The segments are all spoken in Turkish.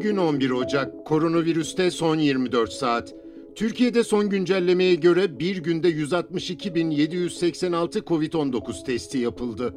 Bugün 11 Ocak. Koronavirüste son 24 saat. Türkiye'de son güncellemeye göre bir günde 162.786 COVID-19 testi yapıldı.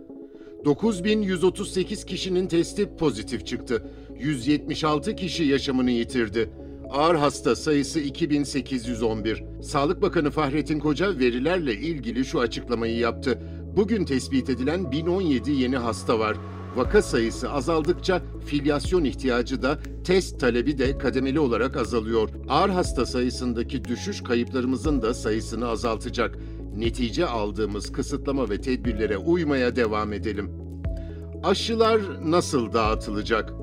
9.138 kişinin testi pozitif çıktı. 176 kişi yaşamını yitirdi. Ağır hasta sayısı 2811. Sağlık Bakanı Fahrettin Koca verilerle ilgili şu açıklamayı yaptı. Bugün tespit edilen 1017 yeni hasta var. Vaka sayısı azaldıkça filyasyon ihtiyacı da test talebi de kademeli olarak azalıyor. Ağır hasta sayısındaki düşüş kayıplarımızın da sayısını azaltacak. Netice aldığımız kısıtlama ve tedbirlere uymaya devam edelim. Aşılar nasıl dağıtılacak?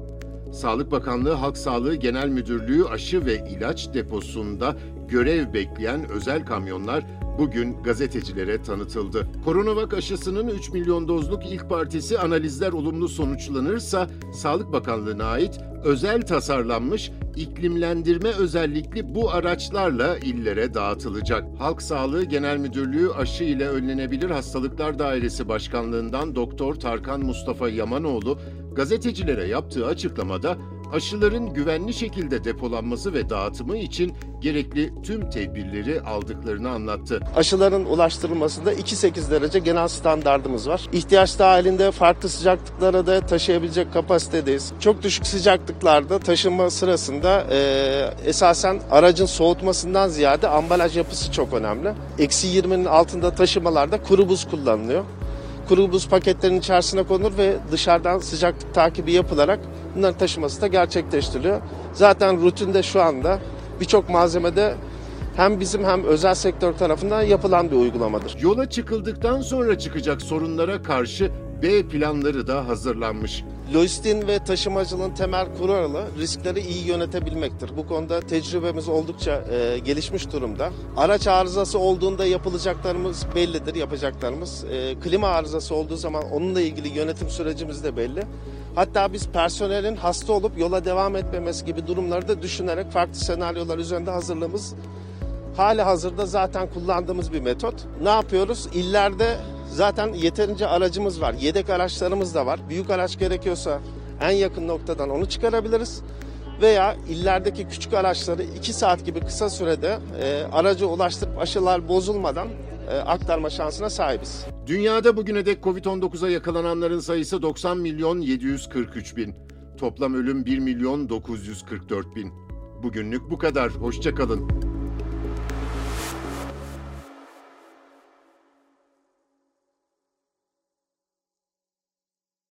Sağlık Bakanlığı Halk Sağlığı Genel Müdürlüğü aşı ve ilaç deposunda görev bekleyen özel kamyonlar bugün gazetecilere tanıtıldı. Koronavak aşısının 3 milyon dozluk ilk partisi analizler olumlu sonuçlanırsa Sağlık Bakanlığı'na ait özel tasarlanmış iklimlendirme özellikli bu araçlarla illere dağıtılacak. Halk Sağlığı Genel Müdürlüğü aşı ile önlenebilir hastalıklar dairesi başkanlığından Doktor Tarkan Mustafa Yamanoğlu gazetecilere yaptığı açıklamada aşıların güvenli şekilde depolanması ve dağıtımı için gerekli tüm tedbirleri aldıklarını anlattı. Aşıların ulaştırılmasında 2.8 derece genel standardımız var. İhtiyaç dahilinde farklı sıcaklıklara da taşıyabilecek kapasitedeyiz. Çok düşük sıcaklıklarda taşınma sırasında e, esasen aracın soğutmasından ziyade ambalaj yapısı çok önemli. Eksi 20'nin altında taşımalarda kuru buz kullanılıyor kuru buz paketlerin içerisine konur ve dışarıdan sıcaklık takibi yapılarak bunların taşıması da gerçekleştiriliyor. Zaten rutinde şu anda birçok malzemede hem bizim hem özel sektör tarafından yapılan bir uygulamadır. Yola çıkıldıktan sonra çıkacak sorunlara karşı B planları da hazırlanmış. Lojistiğin ve taşımacılığın temel kuralı riskleri iyi yönetebilmektir. Bu konuda tecrübemiz oldukça e, gelişmiş durumda. Araç arızası olduğunda yapılacaklarımız bellidir, yapacaklarımız. E, klima arızası olduğu zaman onunla ilgili yönetim sürecimiz de belli. Hatta biz personelin hasta olup yola devam etmemesi gibi durumları da düşünerek farklı senaryolar üzerinde hazırlığımız hali hazırda zaten kullandığımız bir metot. Ne yapıyoruz? İllerde zaten yeterince aracımız var. Yedek araçlarımız da var. Büyük araç gerekiyorsa en yakın noktadan onu çıkarabiliriz. Veya illerdeki küçük araçları 2 saat gibi kısa sürede e, aracı ulaştırıp aşılar bozulmadan e, aktarma şansına sahibiz. Dünyada bugüne dek Covid-19'a yakalananların sayısı 90 milyon 743 bin. Toplam ölüm 1 milyon 944 bin. Bugünlük bu kadar. Hoşçakalın.